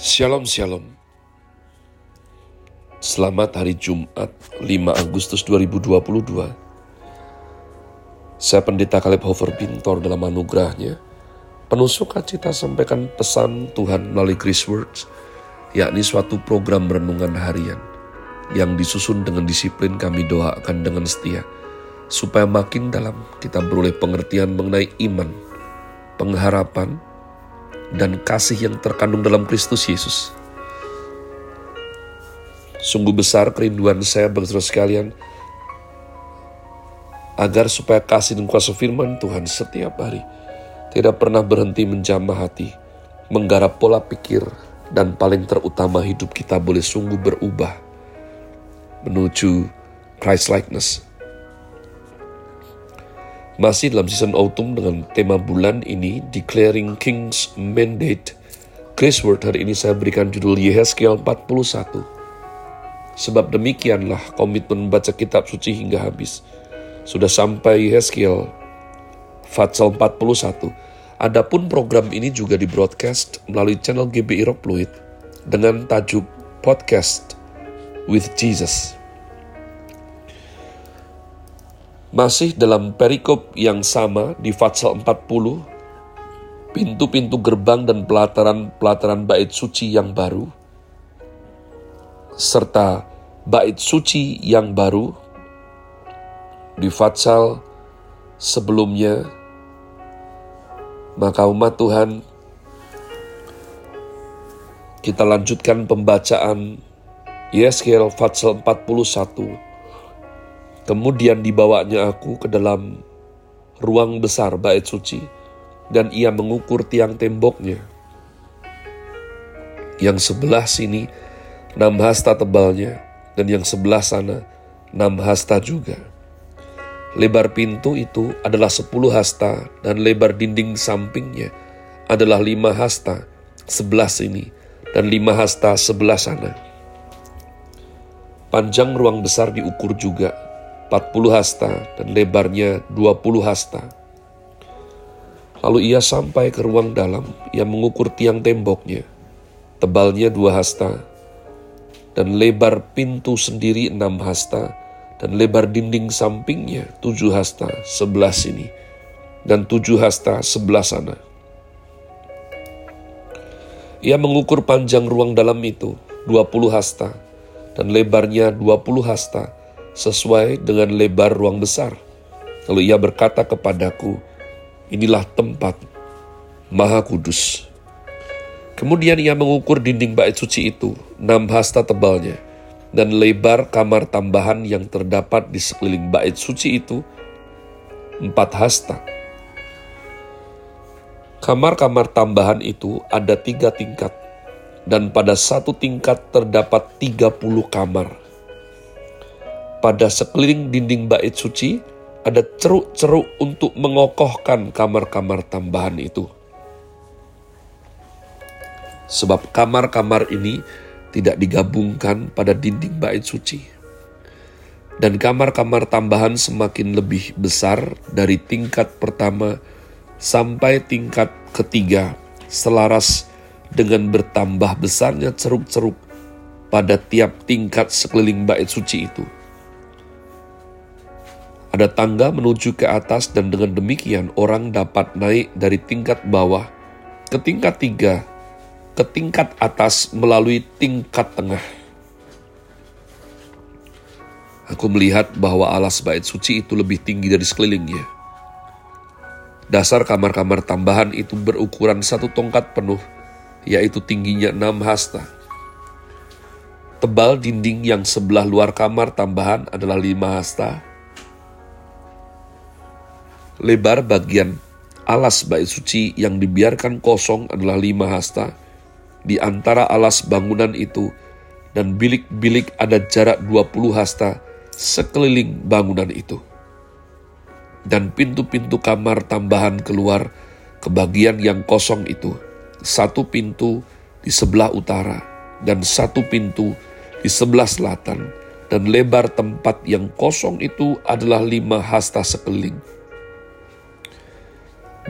Shalom Shalom. Selamat hari Jumat 5 Agustus 2022 Saya Pendeta Kaleb Hofer Bintor dalam anugerahnya Penuh sukacita sampaikan pesan Tuhan melalui Chris Words yakni suatu program renungan harian yang disusun dengan disiplin kami doakan dengan setia supaya makin dalam kita beroleh pengertian mengenai iman, pengharapan, dan kasih yang terkandung dalam Kristus Yesus. Sungguh besar kerinduan saya bagi sekalian agar supaya kasih dan kuasa firman Tuhan setiap hari tidak pernah berhenti menjamah hati, menggarap pola pikir, dan paling terutama hidup kita boleh sungguh berubah menuju Christ likeness. Masih dalam season autumn dengan tema bulan ini Declaring King's Mandate. Chris Word hari ini saya berikan judul Yehezkiel 41. Sebab demikianlah komitmen membaca kitab suci hingga habis. Sudah sampai Yehezkiel Fatsal 41. Adapun program ini juga di broadcast melalui channel GBI Rock Fluid dengan tajuk Podcast with Jesus. Masih dalam perikop yang sama di Fatsal 40, pintu-pintu gerbang dan pelataran-pelataran bait suci yang baru, serta bait suci yang baru di Fatsal sebelumnya, maka umat Tuhan kita lanjutkan pembacaan Yeskel Fatsal 41 Kemudian dibawanya aku ke dalam ruang besar bait suci, dan ia mengukur tiang temboknya. Yang sebelah sini enam hasta tebalnya, dan yang sebelah sana enam hasta juga. Lebar pintu itu adalah sepuluh hasta, dan lebar dinding sampingnya adalah lima hasta sebelah sini, dan lima hasta sebelah sana. Panjang ruang besar diukur juga, 40 hasta dan lebarnya 20 hasta. Lalu ia sampai ke ruang dalam, ia mengukur tiang temboknya, tebalnya dua hasta, dan lebar pintu sendiri enam hasta, dan lebar dinding sampingnya tujuh hasta sebelah sini, dan tujuh hasta sebelah sana. Ia mengukur panjang ruang dalam itu, dua puluh hasta, dan lebarnya dua puluh hasta, sesuai dengan lebar ruang besar. Lalu ia berkata kepadaku, inilah tempat maha kudus. Kemudian ia mengukur dinding bait suci itu, enam hasta tebalnya, dan lebar kamar tambahan yang terdapat di sekeliling bait suci itu, empat hasta. Kamar-kamar tambahan itu ada tiga tingkat, dan pada satu tingkat terdapat tiga puluh kamar pada sekeliling dinding bait suci ada ceruk-ceruk untuk mengokohkan kamar-kamar tambahan itu. Sebab kamar-kamar ini tidak digabungkan pada dinding bait suci. Dan kamar-kamar tambahan semakin lebih besar dari tingkat pertama sampai tingkat ketiga selaras dengan bertambah besarnya ceruk-ceruk pada tiap tingkat sekeliling bait suci itu. Ada tangga menuju ke atas dan dengan demikian orang dapat naik dari tingkat bawah ke tingkat tiga, ke tingkat atas melalui tingkat tengah. Aku melihat bahwa alas bait suci itu lebih tinggi dari sekelilingnya. Dasar kamar-kamar tambahan itu berukuran satu tongkat penuh, yaitu tingginya enam hasta. Tebal dinding yang sebelah luar kamar tambahan adalah lima hasta, Lebar bagian alas bait suci yang dibiarkan kosong adalah lima hasta. Di antara alas bangunan itu dan bilik-bilik ada jarak 20 hasta sekeliling bangunan itu. Dan pintu-pintu kamar tambahan keluar ke bagian yang kosong itu. Satu pintu di sebelah utara dan satu pintu di sebelah selatan. Dan lebar tempat yang kosong itu adalah lima hasta sekeliling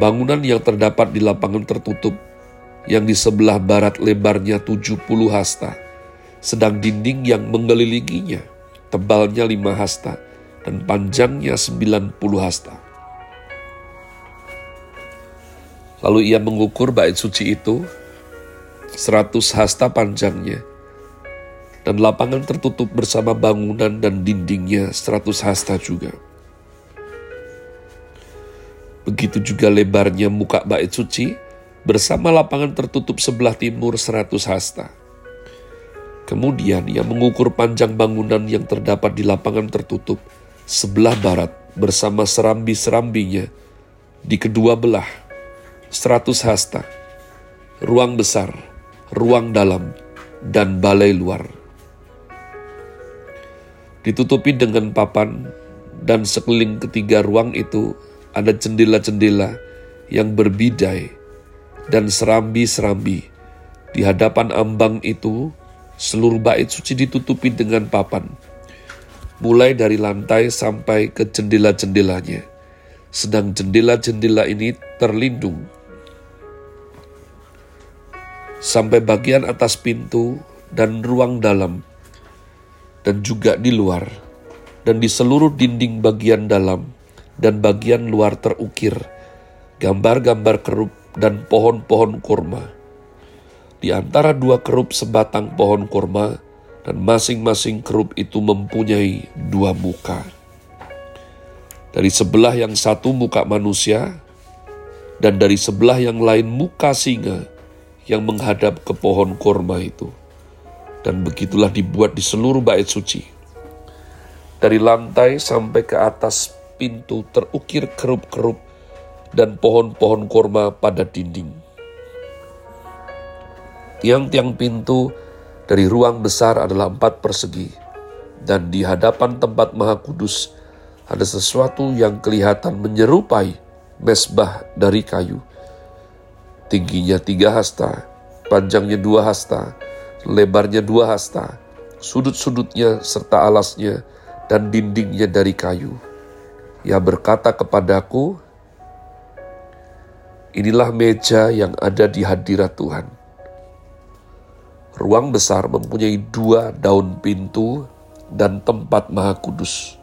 Bangunan yang terdapat di lapangan tertutup yang di sebelah barat lebarnya 70 hasta, sedang dinding yang mengelilinginya tebalnya 5 hasta dan panjangnya 90 hasta. Lalu ia mengukur bait suci itu 100 hasta panjangnya dan lapangan tertutup bersama bangunan dan dindingnya 100 hasta juga. Begitu juga lebarnya muka bait suci bersama lapangan tertutup sebelah timur 100 hasta. Kemudian ia mengukur panjang bangunan yang terdapat di lapangan tertutup sebelah barat bersama serambi-serambinya di kedua belah 100 hasta, ruang besar, ruang dalam, dan balai luar ditutupi dengan papan, dan sekeliling ketiga ruang itu ada jendela-jendela yang berbidai dan serambi-serambi. Di hadapan ambang itu, seluruh bait suci ditutupi dengan papan, mulai dari lantai sampai ke jendela-jendelanya. Sedang jendela-jendela ini terlindung. Sampai bagian atas pintu dan ruang dalam. Dan juga di luar, dan di seluruh dinding bagian dalam dan bagian luar terukir gambar-gambar kerup dan pohon-pohon kurma. Di antara dua kerup sebatang pohon kurma, dan masing-masing kerup itu mempunyai dua muka. Dari sebelah yang satu muka manusia, dan dari sebelah yang lain muka singa yang menghadap ke pohon kurma itu dan begitulah dibuat di seluruh bait suci. Dari lantai sampai ke atas pintu terukir kerup-kerup dan pohon-pohon korma pada dinding. Tiang-tiang pintu dari ruang besar adalah empat persegi, dan di hadapan tempat maha kudus ada sesuatu yang kelihatan menyerupai mesbah dari kayu. Tingginya tiga hasta, panjangnya dua hasta, lebarnya dua hasta, sudut-sudutnya serta alasnya dan dindingnya dari kayu. Ia berkata kepadaku, Inilah meja yang ada di hadirat Tuhan. Ruang besar mempunyai dua daun pintu dan tempat maha kudus.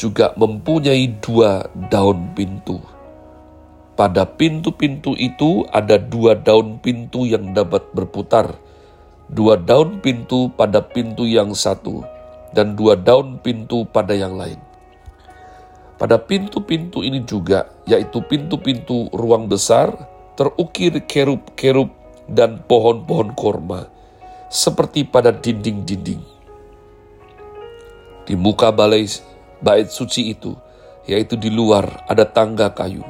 Juga mempunyai dua daun pintu. Pada pintu-pintu itu ada dua daun pintu yang dapat berputar dua daun pintu pada pintu yang satu, dan dua daun pintu pada yang lain. Pada pintu-pintu ini juga, yaitu pintu-pintu ruang besar, terukir kerub-kerub dan pohon-pohon korma, seperti pada dinding-dinding. Di muka balai bait suci itu, yaitu di luar, ada tangga kayu.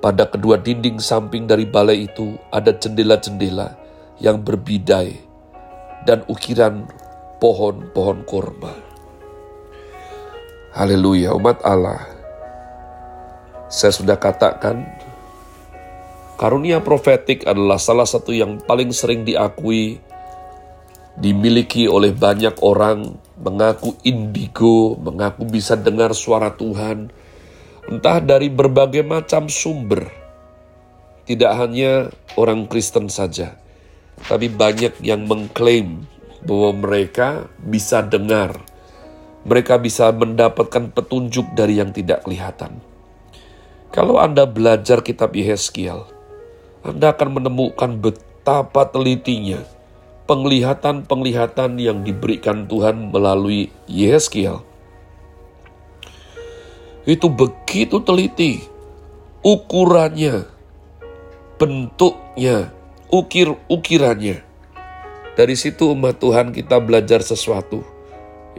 Pada kedua dinding samping dari balai itu ada jendela-jendela yang berbidai dan ukiran pohon-pohon korma. Haleluya, umat Allah. Saya sudah katakan, karunia profetik adalah salah satu yang paling sering diakui, dimiliki oleh banyak orang, mengaku indigo, mengaku bisa dengar suara Tuhan, entah dari berbagai macam sumber. Tidak hanya orang Kristen saja, tapi banyak yang mengklaim bahwa mereka bisa dengar, mereka bisa mendapatkan petunjuk dari yang tidak kelihatan. Kalau Anda belajar kitab Yeskiel, Anda akan menemukan betapa telitinya penglihatan-penglihatan yang diberikan Tuhan melalui Yeskiel. Itu begitu teliti, ukurannya, bentuknya, ukir-ukirannya. Dari situ umat Tuhan kita belajar sesuatu.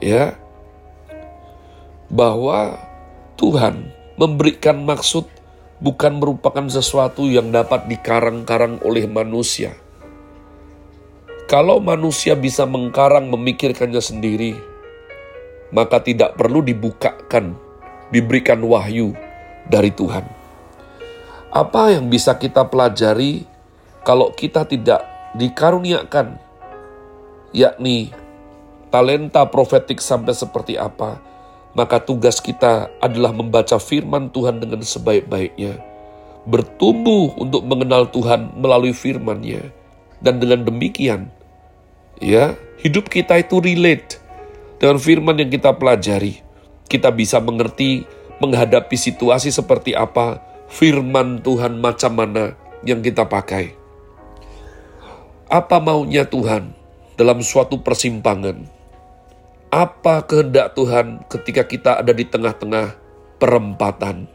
Ya. Bahwa Tuhan memberikan maksud bukan merupakan sesuatu yang dapat dikarang-karang oleh manusia. Kalau manusia bisa mengkarang memikirkannya sendiri, maka tidak perlu dibukakan, diberikan wahyu dari Tuhan. Apa yang bisa kita pelajari kalau kita tidak dikaruniakan, yakni talenta profetik sampai seperti apa, maka tugas kita adalah membaca firman Tuhan dengan sebaik-baiknya, bertumbuh untuk mengenal Tuhan melalui firman-Nya. Dan dengan demikian, ya, hidup kita itu relate dengan firman yang kita pelajari. Kita bisa mengerti menghadapi situasi seperti apa, firman Tuhan macam mana yang kita pakai. Apa maunya Tuhan dalam suatu persimpangan? Apa kehendak Tuhan ketika kita ada di tengah-tengah perempatan?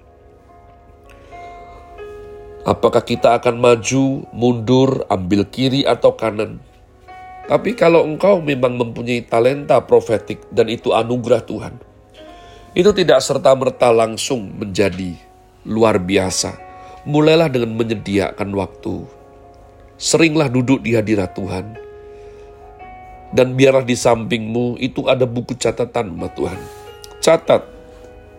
Apakah kita akan maju, mundur, ambil kiri atau kanan? Tapi kalau engkau memang mempunyai talenta profetik dan itu anugerah Tuhan, itu tidak serta-merta langsung menjadi luar biasa. Mulailah dengan menyediakan waktu. Seringlah duduk di hadirat Tuhan. Dan biarlah di sampingmu itu ada buku catatan sama Tuhan. Catat.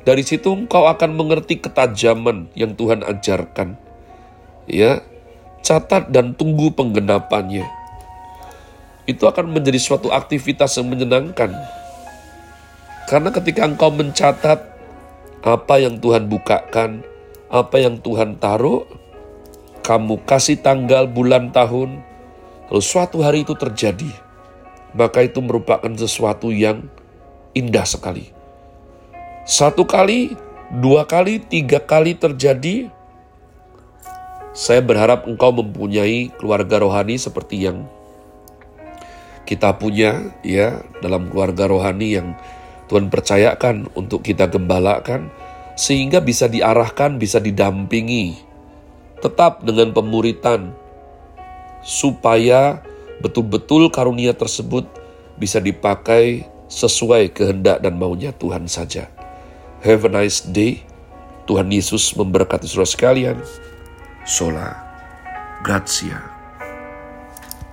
Dari situ engkau akan mengerti ketajaman yang Tuhan ajarkan ya catat dan tunggu penggenapannya. Itu akan menjadi suatu aktivitas yang menyenangkan. Karena ketika engkau mencatat apa yang Tuhan bukakan, apa yang Tuhan taruh, kamu kasih tanggal, bulan, tahun, lalu suatu hari itu terjadi, maka itu merupakan sesuatu yang indah sekali. Satu kali, dua kali, tiga kali terjadi, saya berharap engkau mempunyai keluarga rohani seperti yang kita punya ya dalam keluarga rohani yang Tuhan percayakan untuk kita gembalakan sehingga bisa diarahkan, bisa didampingi tetap dengan pemuritan supaya betul-betul karunia tersebut bisa dipakai sesuai kehendak dan maunya Tuhan saja. Have a nice day. Tuhan Yesus memberkati saudara sekalian. sola. Grazie.